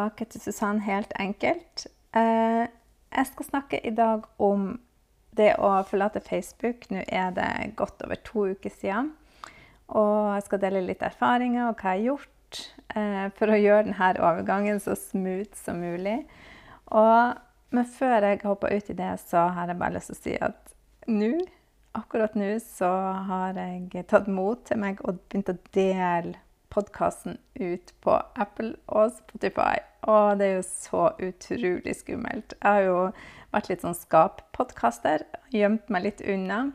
tilbake til Susann helt enkelt. Eh, jeg skal snakke i dag om det å forlate Facebook. Nå er det godt over to uker siden. Og jeg skal dele litt erfaringer og hva jeg har gjort eh, for å gjøre denne overgangen så smooth som mulig. Og, men før jeg hopper ut i det, så har jeg bare lyst til å si at nå, akkurat nå, så har jeg tatt mot til meg og begynt å dele podkasten ut på Apple og Spotify. Og det er jo så utrolig skummelt. Jeg har jo vært litt sånn skap-podkaster, gjemt meg litt unna.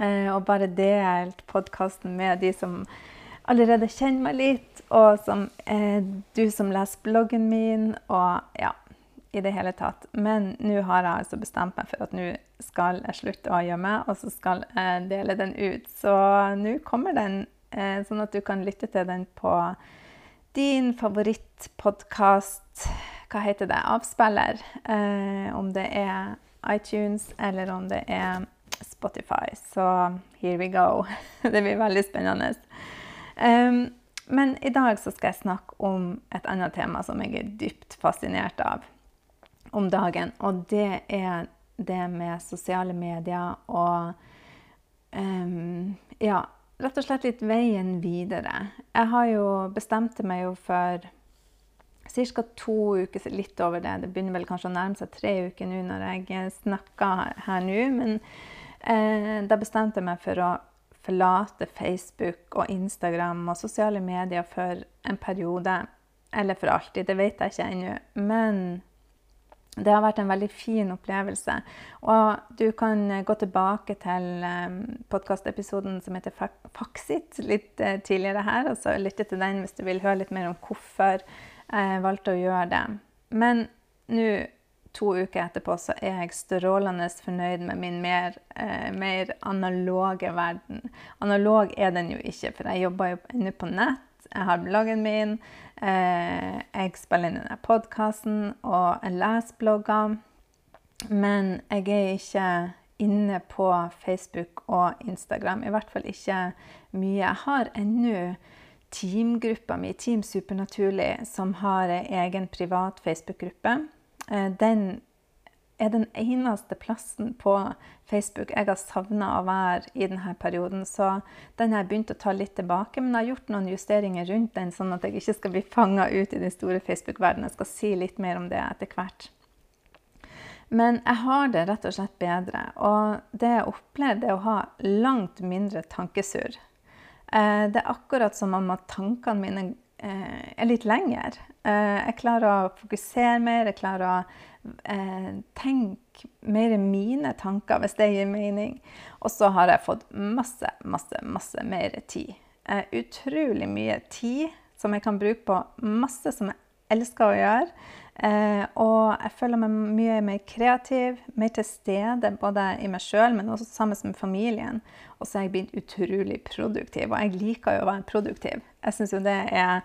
Eh, og bare delt podkasten med de som allerede kjenner meg litt, og som eh, du som leser bloggen min, og ja, i det hele tatt. Men nå har jeg altså bestemt meg for at nå skal jeg slutte å gjemme, og så skal jeg dele den ut. Så nå kommer den sånn at du kan lytte til den på din favorittpodkast Hva heter det? Avspiller. Eh, om det er iTunes eller om det er Spotify. Så here we go. det blir veldig spennende. Men i dag så skal jeg snakke om et annet tema som jeg er dypt fascinert av om dagen. Og det er det med sosiale medier og um, ja, rett og slett litt veien videre. Jeg har jo bestemt meg jo for ca. to uker, litt over det. Det begynner vel kanskje å nærme seg tre uker nå når jeg snakker her nå. Men eh, da bestemte jeg meg for å forlate Facebook og Instagram og sosiale medier for en periode. Eller for alltid, det vet jeg ikke ennå. Men det har vært en veldig fin opplevelse. Og du kan eh, gå tilbake til um, podkastepisoden som heter Faksit litt uh, tidligere her, og så lytte til den hvis du vil høre litt mer om hvorfor jeg valgte å gjøre det. Men nå, to uker etterpå, så er jeg strålende fornøyd med min mer, mer analoge verden. Analog er den jo ikke, for jeg jobber jo ennå på nett. Jeg har bloggen min. Eh, jeg spiller inn denne podkasten, og jeg leser blogger. Men jeg er ikke inne på Facebook og Instagram. I hvert fall ikke mye. Jeg har ennå teamgruppa mi, Team Supernaturlig, som har egen privat Facebook-gruppe. Eh, den er den eneste plassen på Facebook jeg har savna å være i denne perioden. Så den har jeg begynt å ta litt tilbake, men jeg har gjort noen justeringer rundt den, sånn at jeg ikke skal bli fanga ut i den store Facebook-verdenen. Jeg skal si litt mer om det etter hvert. Men jeg har det rett og slett bedre. Og det jeg opplever, er å ha langt mindre tankesurr. Eh, det er akkurat som om at tankene mine er litt lengre. Eh, jeg klarer å fokusere mer, jeg klarer å eh, tenke mer mine tanker, hvis det gir mening. Og så har jeg fått masse, masse, masse mer tid. Eh, utrolig mye tid som jeg kan bruke på masse som jeg elsker å gjøre. Eh, og jeg føler meg mye mer kreativ, mer til stede både i meg sjøl, men også sammen med familien. Og så er jeg blitt utrolig produktiv. Og jeg liker jo å være produktiv. Jeg syns jo det er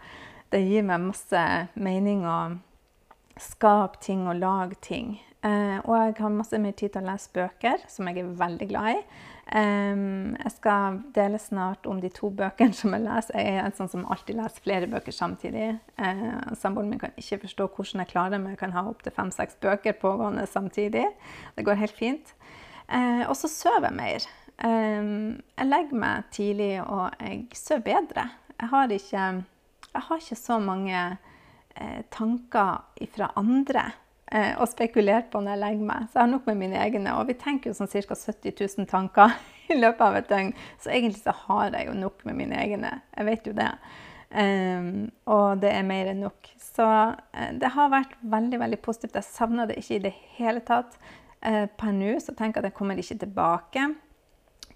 Det gir meg masse mening å skape ting og lage ting. Eh, og jeg har masse mer tid til å lese bøker, som jeg er veldig glad i. Um, jeg skal dele snart om de to bøkene som jeg leser. Jeg er en sånn som alltid leser flere bøker samtidig. Uh, Samboeren min kan ikke forstå hvordan jeg klarer det, men jeg kan ha opptil fem-seks bøker pågående samtidig. Det går helt fint. Uh, og så sover jeg mer. Um, jeg legger meg tidlig, og jeg sover bedre. Jeg har ikke, jeg har ikke så mange eh, tanker fra andre eh, å spekulere på når jeg legger meg. Så jeg har nok med mine egne. Og vi tenker jo sånn ca. 70 000 tanker i løpet av et døgn. Så egentlig så har jeg jo nok med mine egne. Jeg vet jo det. Um, og det er mer enn nok. Så uh, det har vært veldig veldig positivt. Jeg savner det ikke i det hele tatt. Uh, per nå så tenker jeg at jeg kommer ikke tilbake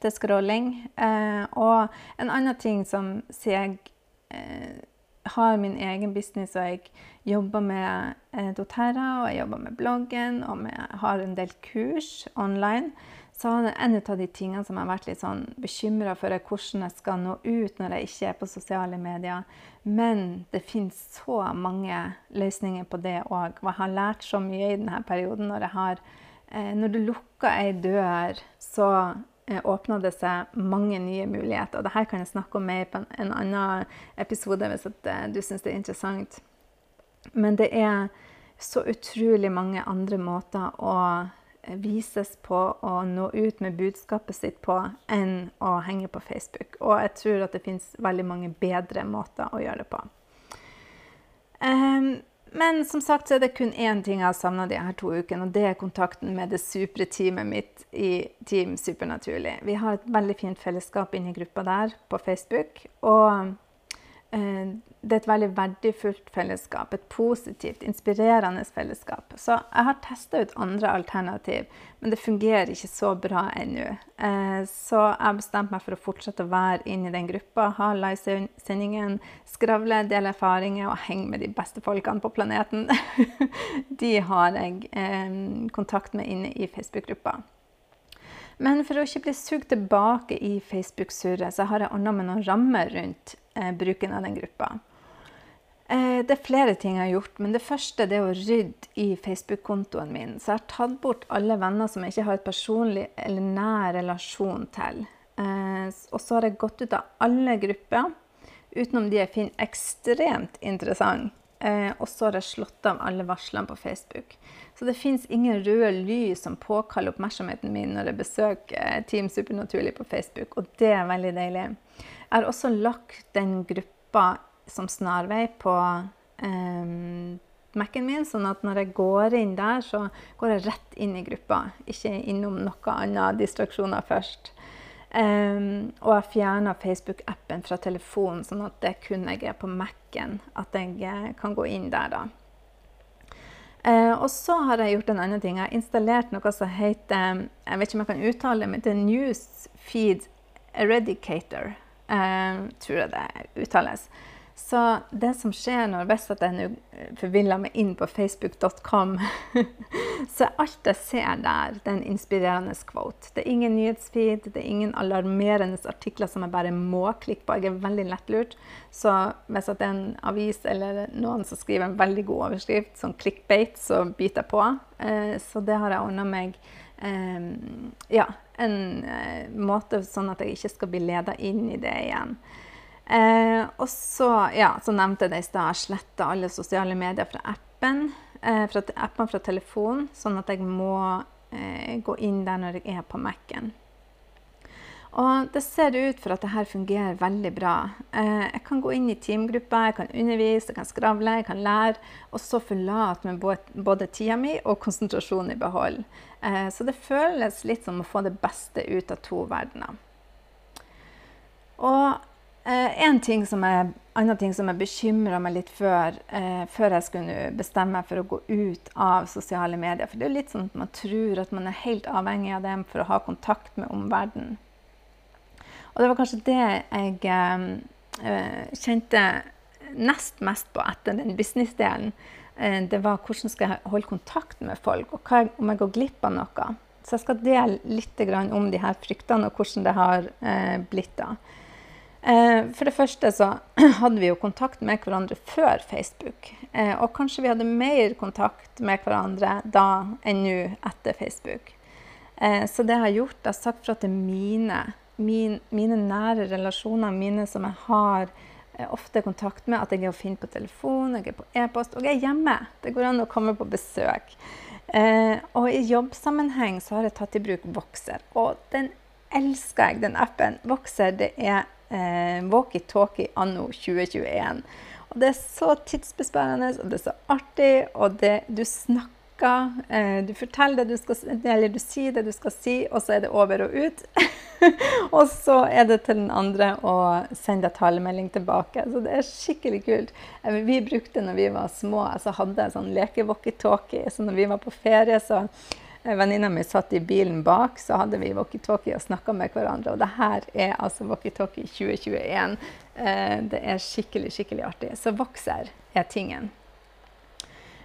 til scrolling. Uh, og en annen ting som sier jeg har min egen business og jeg jobber med eh, doTERRA og jeg jobber med bloggen og jeg har en del kurs online, så en av de tingene som jeg har vært litt sånn bekymra for, er hvordan jeg skal nå ut når jeg ikke er på sosiale medier. Men det finnes så mange løsninger på det òg. Og jeg har lært så mye i denne perioden. Når, jeg har, eh, når du lukker ei dør, så eh, åpner det seg mange nye muligheter. Dette kan jeg snakke om mer på en, en annen episode hvis at, eh, du syns det er interessant. Men det er så utrolig mange andre måter å vises på og nå ut med budskapet sitt på enn å henge på Facebook. Og jeg tror at det fins veldig mange bedre måter å gjøre det på. Um, men som sagt så er det kun én ting jeg har savna de her to ukene, og det er kontakten med det supre teamet mitt i Team Supernaturlig. Vi har et veldig fint fellesskap inne i gruppa der på Facebook. Og det er et veldig verdifullt fellesskap. Et positivt, inspirerende fellesskap. Så jeg har testa ut andre alternativ, men det fungerer ikke så bra ennå. Eh, så jeg bestemte meg for å fortsette å være inne i den gruppa, ha livesendingen, skravle, dele erfaringer og henge med de beste folkene på planeten. De har jeg eh, kontakt med inne i Facebook-gruppa. Men for å ikke bli sugd tilbake i Facebook-surret, så har jeg ordna med noen rammer rundt eh, bruken av den gruppa. Eh, det er flere ting jeg har gjort, men det første er å rydde i Facebook-kontoen min. Så jeg har tatt bort alle venner som jeg ikke har et personlig eller nær relasjon til. Eh, og så har jeg gått ut av alle grupper, utenom de jeg finner ekstremt interessante. Eh, og så har jeg slått av alle varslene på Facebook. Så det fins ingen røde lys som påkaller oppmerksomheten min når jeg besøker eh, Team Supernaturlig på Facebook, og det er veldig deilig. Jeg har også lagt den gruppa som snarvei på eh, Mac-en min, sånn at når jeg går inn der, så går jeg rett inn i gruppa. Ikke innom noe annet distraksjoner først. Um, og jeg fjerna Facebook-appen fra telefonen, sånn at det kun jeg er på Mac-en at jeg eh, kan gå inn der. da. Uh, og så har jeg gjort en annen ting. Jeg har installert noe som heter Jeg vet ikke om jeg kan uttale det, men det er Newsfeed Eradicator, uh, tror jeg det uttales. Så det som skjer når hvis jeg nå eh, forviller meg inn på facebook.com, så er alt jeg ser der, det er en inspirerende quote. Det er ingen nyhetsfeed, det er ingen alarmerende artikler som jeg bare må klikke på. Jeg er veldig lettlurt. Så hvis det er en avis eller noen som skriver en veldig god overskrift, sånn clickbait, så biter jeg på. Eh, så det har jeg ordna meg. Eh, ja, en måte sånn at jeg ikke skal bli leda inn i det igjen. Eh, og så, ja, så nevnte jeg det i stad, sletta alle sosiale medier fra appen, eh, fra appen fra telefonen, sånn at jeg må eh, gå inn der når jeg er på Mac-en. Og det ser ut for at dette fungerer veldig bra. Eh, jeg kan gå inn i teamgrupper, jeg kan undervise, jeg kan skravle, jeg kan lære. Og så forlate med både tida mi og konsentrasjonen i behold. Eh, så det føles litt som å få det beste ut av to verdener. Og Eh, en ting som jeg, annen ting som jeg bekymra meg litt før, før jeg skulle bestemme meg for å gå ut av sosiale medier. For det er litt sånn at man tror at man er helt avhengig av dem for å ha kontakt med omverdenen. Og det var kanskje det jeg eh, eh kjente nest mest på etter den businessdelen. Eh, det var hvordan skal jeg holde kontakt med folk, og hva, om jeg går glipp av noe. Så jeg skal dele litt om de her fryktene og hvordan det har eh, blitt da. Eh, for det første så hadde vi jo kontakt med hverandre før Facebook. Eh, og kanskje vi hadde mer kontakt med hverandre da enn nå etter Facebook. Så det jeg har gjort, jeg har sagt fra til mine, min, mine nære relasjoner, mine som jeg har ofte kontakt med, at jeg er å finne på telefon, jeg er på e-post, og jeg er hjemme. Det går an å komme på besøk. og i jobbsammenheng så har jeg tatt i bruk Voxer. Og den elsker jeg, den appen. Voxer det er eh, walkietalkie anno 2021. Og det er så tidsbesparende, og det er så artig, og det, du snakker eh, Du forteller det du skal eller du sier det du skal si, og så er det over og ut. og så er det til den andre å sende deg talemelding tilbake. Så det er skikkelig kult. Eh, vi brukte når vi var små. altså hadde sånn leke-walkietalkie. Så når vi var på ferie, så Venninna mi satt i bilen bak, så hadde vi walkietalkie og snakka med hverandre. Og det her er altså walkietalkie 2021. Eh, det er skikkelig, skikkelig artig. Så vokser er tingen.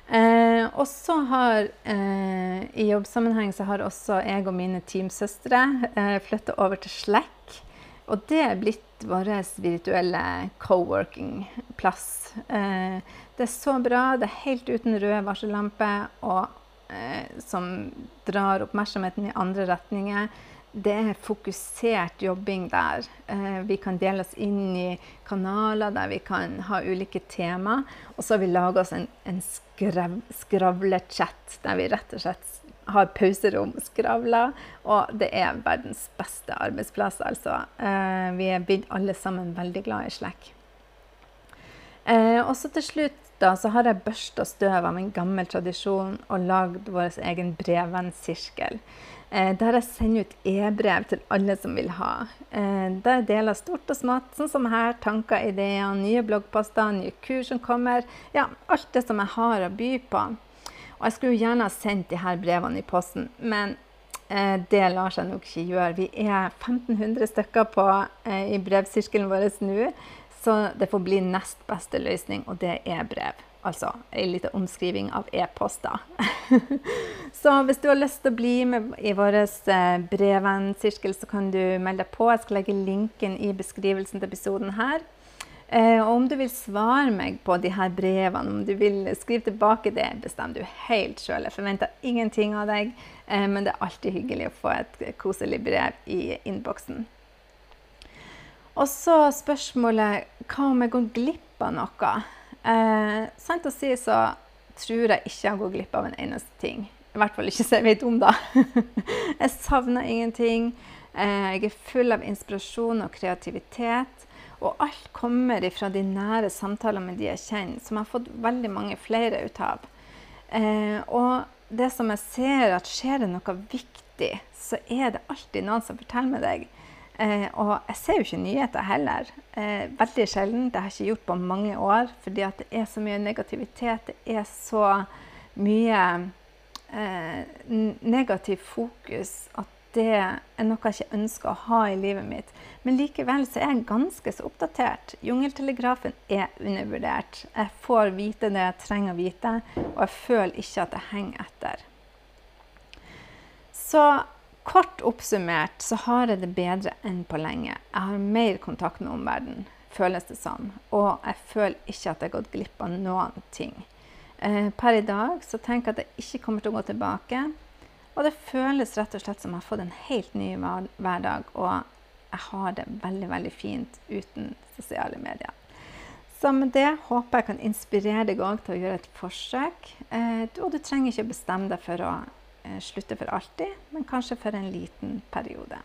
Eh, og så har eh, I jobbsammenheng så har også jeg og mine teamsøstre eh, flytta over til Slack. Og det er blitt vår virtuelle co-working-plass. Eh, det er så bra. Det er helt uten røde varsellamper, Og eh, som drar oppmerksomheten i andre retninger. det er fokusert jobbing der. Eh, vi kan dele oss inn i kanaler der vi kan ha ulike tema. Og så har vi laga oss en, en skrev, skravlechat der vi rett og slett har pauserom, skravler. Og det er verdens beste arbeidsplass, altså. Eh, vi er blitt alle sammen veldig glad i slekk. Eh, og så til slutt da, så har jeg børsta støv av en gammel tradisjon og lagd vår egen brevvennsirkel. Eh, der jeg sender ut e-brev til alle som vil ha. Eh, der deler stort og smått, sånn som her. Tanker, ideer, nye bloggposter, nye kurs som kommer. Ja, alt det som jeg har å by på. Og jeg skulle gjerne ha sendt her brevene i posten, men eh, det lar seg nok ikke gjøre. Vi er 1500 stykker på, eh, i brevsirkelen vår nå, så det får bli nest beste løsning, og det er brev. Altså ei lita omskriving av e-poster. så hvis du har lyst til å bli med i vår eh, brevvennsirkel, så kan du melde deg på. Jeg skal legge linken i beskrivelsen til episoden her. Eh, og om du vil svare meg på de her brevene, om du vil skrive tilbake, det bestemmer du helt sjøl. Jeg forventer ingenting av deg, eh, men det er alltid hyggelig å få et koselig brev i innboksen. Og så spørsmålet hva om jeg går glipp av noe? Eh, sant å si så tror jeg ikke jeg går glipp av en eneste ting. I hvert fall ikke så jeg vet om, da. jeg savner ingenting. Eh, jeg er full av inspirasjon og kreativitet. Og alt kommer ifra de nære samtalene med de jeg kjenner, som jeg har fått veldig mange flere ut av. Eh, og det som jeg ser at skjer det noe viktig, så er det alltid noen som forteller meg deg Eh, og jeg ser jo ikke nyheter heller. Eh, veldig sjelden. Det har jeg ikke gjort på mange år. Fordi det er så mye negativitet. Det er så mye eh, negativ fokus at det er noe jeg ikke ønsker å ha i livet mitt. Men likevel så er jeg ganske så oppdatert. Jungeltelegrafen er undervurdert. Jeg får vite det jeg trenger å vite, og jeg føler ikke at jeg henger etter. Så Kort oppsummert så har jeg det bedre enn på lenge. Jeg har mer kontakt med omverdenen, føles det som. Og jeg føler ikke at jeg har gått glipp av noen ting. Eh, per i dag så tenker jeg at jeg ikke kommer til å gå tilbake. Og det føles rett og slett som jeg har fått en helt ny hverdag. Og jeg har det veldig, veldig fint uten sosiale medier. Så med det håper jeg kan inspirere deg òg til å gjøre et forsøk. Eh, og du trenger ikke bestemme deg for å slutte for alltid, men kanskje for en liten periode.